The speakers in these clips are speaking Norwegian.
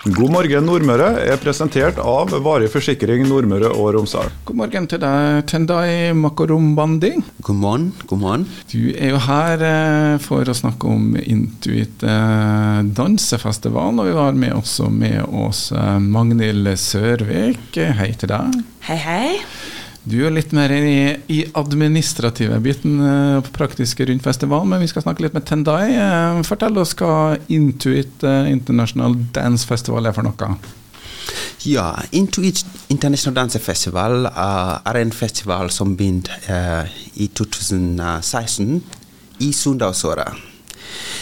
God morgen Nordmøre er presentert av Varig forsikring Nordmøre og Romsdal. God morgen til deg, Tendai Makorombandi. God morgen. god morgen. Du er jo her eh, for å snakke om Intuit eh, dansefestival, og vi har med også med oss eh, Magnhild Sørvik. Hei til deg. Hei, hei. Du er litt mer i, i administrative biten på praktiske rundt festivalen, men vi skal snakke litt med Tendai. Eh, fortell oss hva Intuit eh, International Dance Festival er for noe. Ja, Intuit International Dance Festival er en festival som begynte i 2016 i Sunndalsåra.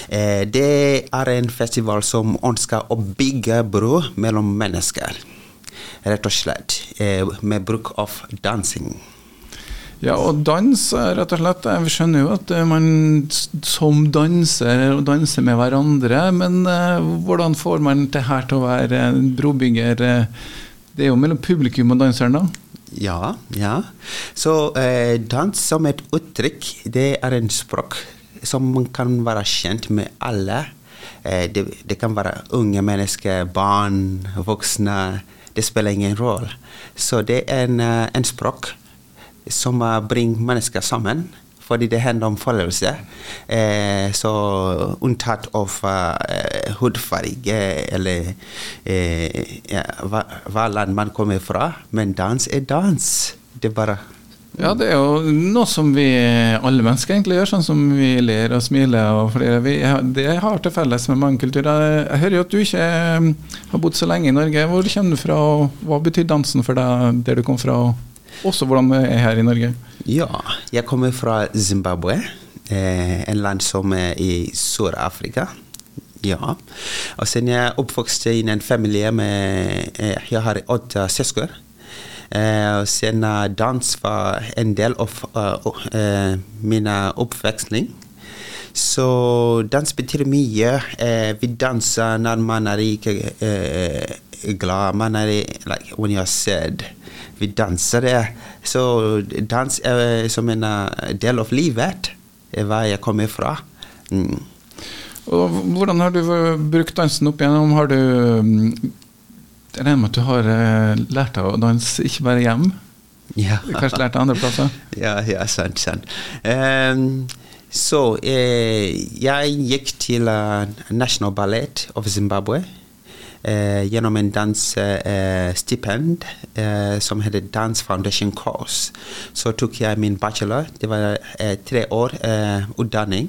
Uh, det er en festival som ønsker å bygge bro mellom mennesker rett og slett, eh, med bruk av dansing. Ja, og dans, rett og slett. Vi skjønner jo at man som danser danser med hverandre, men hvordan får man det her til å være brobygger? Det er jo mellom publikum og danseren, da? Ja, ja. Så eh, dans som et uttrykk, det er en språk som kan være kjent med alle. Eh, det, det kan være unge mennesker, barn, voksne det spiller ingen rolle. Så det er en, en språk som bringer mennesker sammen. Fordi det handler om følelser. Eh, så unntatt av uh, hudfarge eller eh, ja, hva, hva, land man kommer fra. Men dans er dans. Det er bare ja, det er jo noe som vi alle mennesker egentlig gjør, sånn som vi ler og smiler. og flere. Vi, det har til felles med mange kulturer. Jeg hører jo at du ikke eh, har bodd så lenge i Norge. Hvor kommer du fra, og hva betyr dansen for deg der du kom fra, og også hvordan det er her i Norge? Ja, jeg kommer fra Zimbabwe, eh, en land som er i Sør-Afrika. Ja. Og siden jeg oppvokste i en familie med eh, Jeg har åtte søsken. Uh, sen uh, dans var en del av uh, min oppveksling. Så dans betyr mye. vi danser når man er ikke glad. Man er like when you're sad. Vi danser det. Så dans er som en del av livet. Hva jeg kommer fra. Mm. Og hvordan har du brukt dansen opp igjennom? Har du jeg regner med at du har uh, lært deg å danse ikke bare hjem? Ja. Kanskje lært deg andre plasser? ja, ja, sant. sant. Um, så eh, jeg gikk til uh, National Ballet of Zimbabwe eh, gjennom en dansestipend eh, som heter Dance Foundation Course. Så tok jeg min bachelor. Det var tre år utdanning.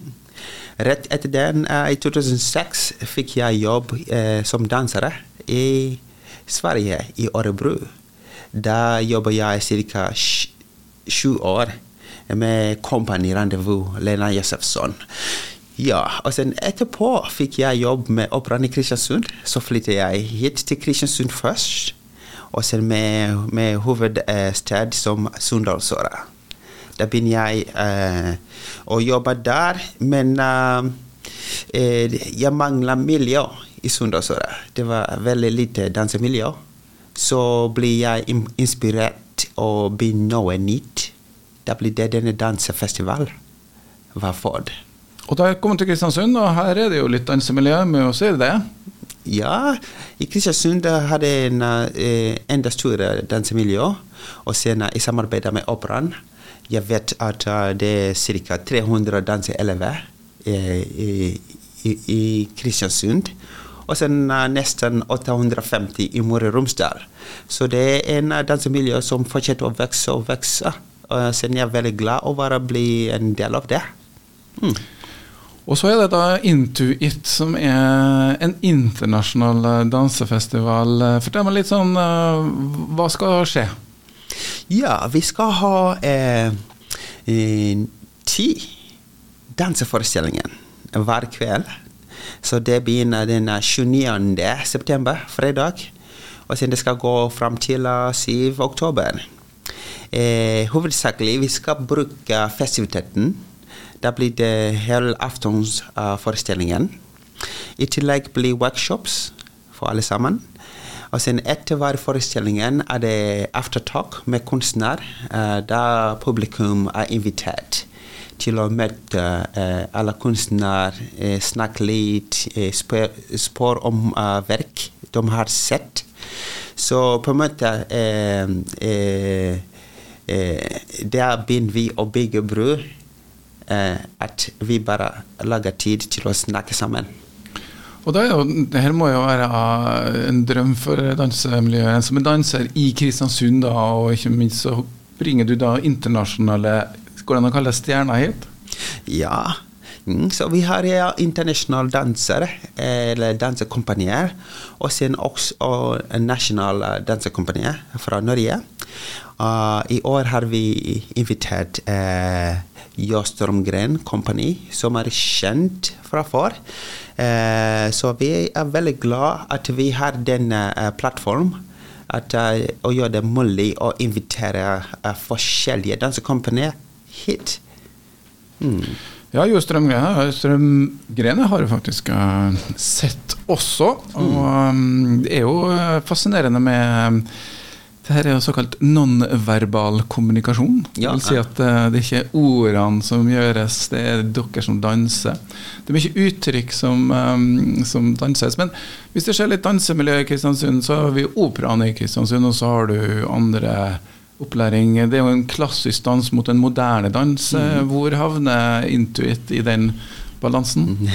Rett etter den, i 2006, fikk jeg jobb som danser i Sverige, i Örebro. Da jobber jeg ca. sju år med Company Rendezvous, Lena Josefsson. Ja, og sen etterpå fikk jeg jobb med Operaen i Kristiansund. Så flyttet jeg hit til Kristiansund først, og sen med, med hovedsted som Sundalsåra. Da begynner jeg eh, å jobbe der, men eh, jeg mangler miljø i Sunndalsåra. Det var veldig lite dansemiljø. Så blir jeg inspirert og begynner noe nytt. Da blir det denne dansefestivalen var for. Og da kom kom til Kristiansund, og her er det jo litt dansemiljø, med å si det? Ja, i Kristiansund hadde jeg en eh, enda større dansemiljø. Og senere i samarbeid med Operaen. Jeg vet at uh, det er ca. 300 danseelever eh, i, i, i Kristiansund og sen uh, nesten 850 i Møre og Romsdal. Så det er en uh, dansemiljø som fortsetter å vokse og vokse. Uh, så jeg er veldig glad over å bli en del av det. Mm. Og så er det da Intuit, som er en internasjonal dansefestival. Fortell meg litt sånn Hva skal skje? Ja, vi skal ha eh, ti danseforestillinger hver kveld. Så det begynner den 29. september, fredag. Og siden det skal gå fram til 7. oktober. Eh, hovedsakelig vi skal bruke festiviteten. Da blir det helaftonsforestillingen. Uh, I tillegg blir workshops for alle sammen. Og sen etter hver forestillingen er det aftertalk med kunstner. Uh, da publikum er invitert til å møte eh, alle kunstnere, eh, snakke litt, eh, spørre om verk de har sett. Så på en måte eh, eh, eh, Der begynner vi å bygge bro. Eh, at vi bare lager tid til å snakke sammen. Og det, jo, det her må jo være en drøm for dansemiljøet. Som en danser i Kristiansund, da, og ikke minst så bringer du da internasjonale Går det an å kalle det stjerner hit? Ja. Mm, så vi har ja, internasjonale dansere, eller dansekompanier, og sen også og nasjonale dansekompanier fra Norge. Uh, I år har vi invitert uh, Jåstrømgren Kompani, som er kjent fra før. Uh, så vi er veldig glad at vi har denne uh, plattformen. At, uh, å gjøre det mulig å invitere forskjellige dansekompanier hit. Mm. Ja, Jo Strømgrene, Strømgrene har jeg faktisk uh, sett også. Og um, det er jo fascinerende med det her er jo såkalt nonverbal kommunikasjon. Ja. Det vil si at uh, det er ikke ordene som gjøres, det er dere som danser. Det er mye uttrykk som, um, som danses. Men hvis det skjer litt dansemiljø i Kristiansund, så har vi Operaen i Kristiansund, og så har du andre opplæring. Det er jo en klassisk dans mot en moderne dans. Mm. Hvor havner Intuit i den balansen?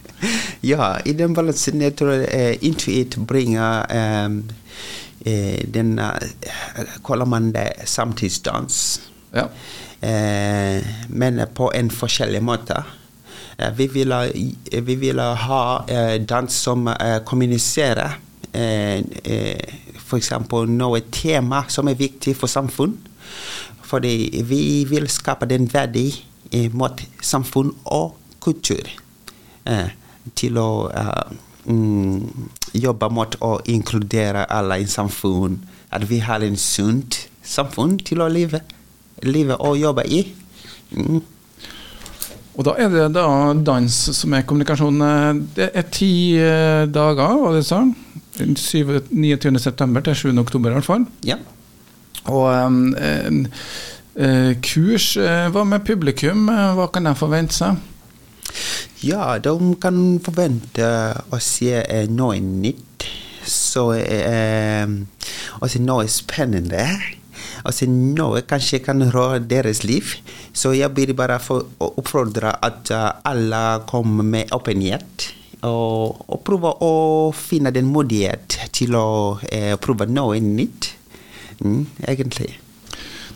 ja, i den balansen jeg tror uh, Intuit bringer um, uh, den uh, Kaller man det samtidsdans. Ja. Uh, men på en forskjellig måte. vi, vil, vi vil ha dans som kommuniserer. Uh, nå et tema som er viktig for samfunn. Fordi vi vil skape den verdi eh, mot samfunn og kultur. Eh, til å uh, mm, jobbe mot å inkludere alle i samfunn. At vi har en sunt samfunn til å leve, leve og jobbe i. Mm. Og da er det da dans som er kommunikasjon. Det er ti eh, dager, var det sånn? 29.9. til 7. oktober i hvert fall. Ja. Og um, uh, kurs, uh, hva med publikum? Hva kan de forvente seg? Ja, de kan forvente å se noe nytt. Så også noe spennende. Altså noe kanskje kan røre deres liv. Så jeg vil bare oppfordre at alle kommer med åpenhet og, og prøve å finne den modighet til å eh, prøve noe nytt, mm, egentlig.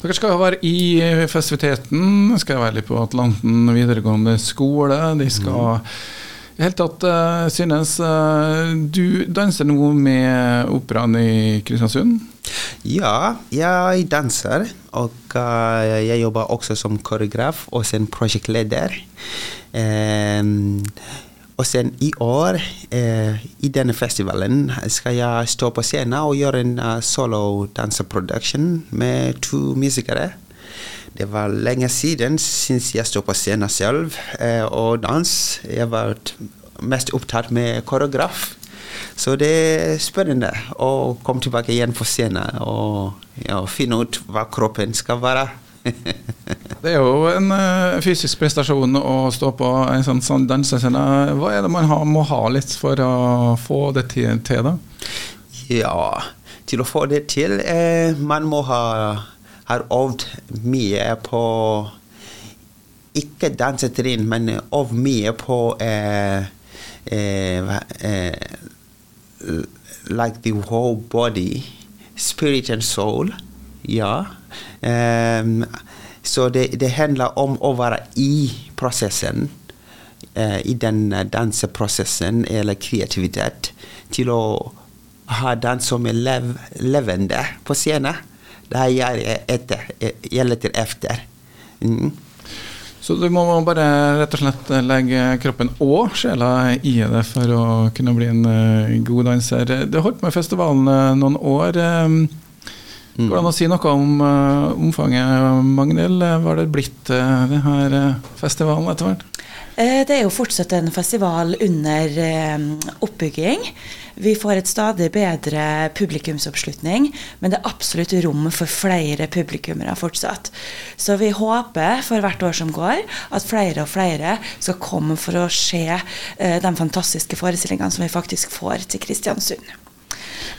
Dere skal være i festiviteten, skal være litt på Atlanten videregående skole. De skal mm. I hele tatt, uh, Synes, uh, du danser nå med operaen i Kristiansund? Ja, jeg danser. Og uh, jeg jobber også som koreograf og som prosjektleder. Um, og sen i år, eh, i denne festivalen, skal jeg stå på scenen og gjøre en uh, solo danseproduction med to musikere. Det var lenge siden siden jeg sto på scenen selv eh, og dans. Jeg var mest opptatt med koreograf. Så det er spennende å komme tilbake igjen på scenen og ja, finne ut hva kroppen skal være. Det er jo en uh, fysisk prestasjon å stå på en sånn, sånn dansescene. Hva er det man ha, må ha litt for å få det til, til da? Ja, til å få det til eh, Man må ha har øvd mye på Ikke dansetrinn, men øvd mye på eh, eh, eh, Like the whole body. Spirit and soul. Ja. Um, så det, det, handler om å være i prosessen, uh, i den danseprosessen eller kreativitet, til å ha dans som er lev, levende på scenen. Det er jeg etter, jeg leter efter. Mm. Så du må bare rett og slett legge kroppen og sjela i det for å kunne bli en god danser. Du holdt med festivalen noen år. Mm. Går det an å si noe om uh, omfanget, Magnhild? Hva har det blitt uh, denne festivalen etter hvert? Det er jo fortsatt en festival under oppbygging. Vi får et stadig bedre publikumsoppslutning, men det er absolutt rom for flere publikummere fortsatt. Så vi håper for hvert år som går, at flere og flere skal komme for å se eh, de fantastiske forestillingene som vi faktisk får til Kristiansund.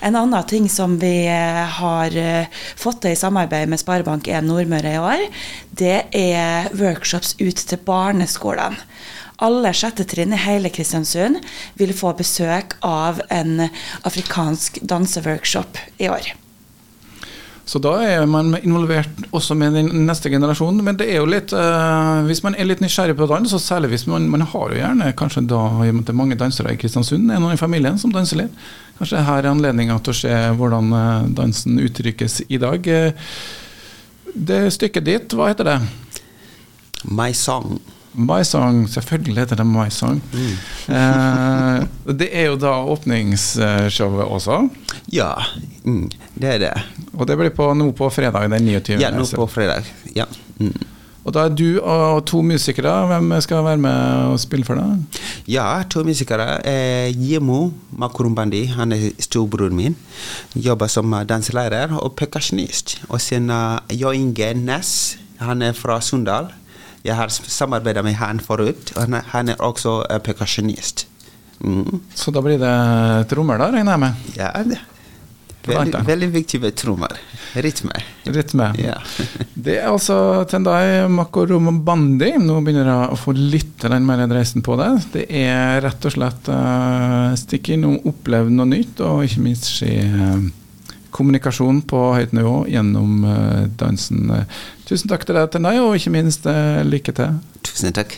En annen ting som vi eh, har eh, fått til i samarbeid med Sparebank1 Nordmøre i år, det er workshops ut til barneskolene. Alle sjette trinn i hele Kristiansund vil få besøk av en afrikansk danseworkshop i år. Så da er man involvert også med den neste generasjonen. Men det er jo litt uh, Hvis man er litt nysgjerrig på dans, og særlig hvis man, man har jo gjerne kanskje da det er mange dansere i Kristiansund, er noen i familien som danser litt. Kanskje her er anledninga til å se hvordan uh, dansen uttrykkes i dag. Det stykket ditt, hva heter det? My Song. My Song, selvfølgelig heter det My Song. Mm. eh, det er jo da åpningsshowet også? Ja, mm, det er det. Og det blir på, nå på fredag den 29. Ja, nå på fredag. Ja. Mm. Og da er du og to musikere. Hvem skal være med og spille for deg? Ja, to musikere. Eh, Jemo Makurumbandi, han er storebroren min. Jobber som danselærer og perkusjonist. Og sin uh, Jo Inge Næss, han er fra Sunndal. Jeg har samarbeida med han forut, og han er også uh, perkusjonist. Mm. Så da blir det trommer, da, regner jeg med? Ja, det. Veldig, veldig viktig med trommer. Rytme. Rytme. Ja. det er altså Tendai Makoromobandi. Nå begynner jeg å få litt mer dreisen på det. Det er rett og slett uh, stikk innom, oppleve noe nytt, og ikke minst se uh, kommunikasjon på høyt nivå gjennom uh, dansen. Tusen takk til deg, Tendai, og ikke minst uh, lykke til. Tusen takk.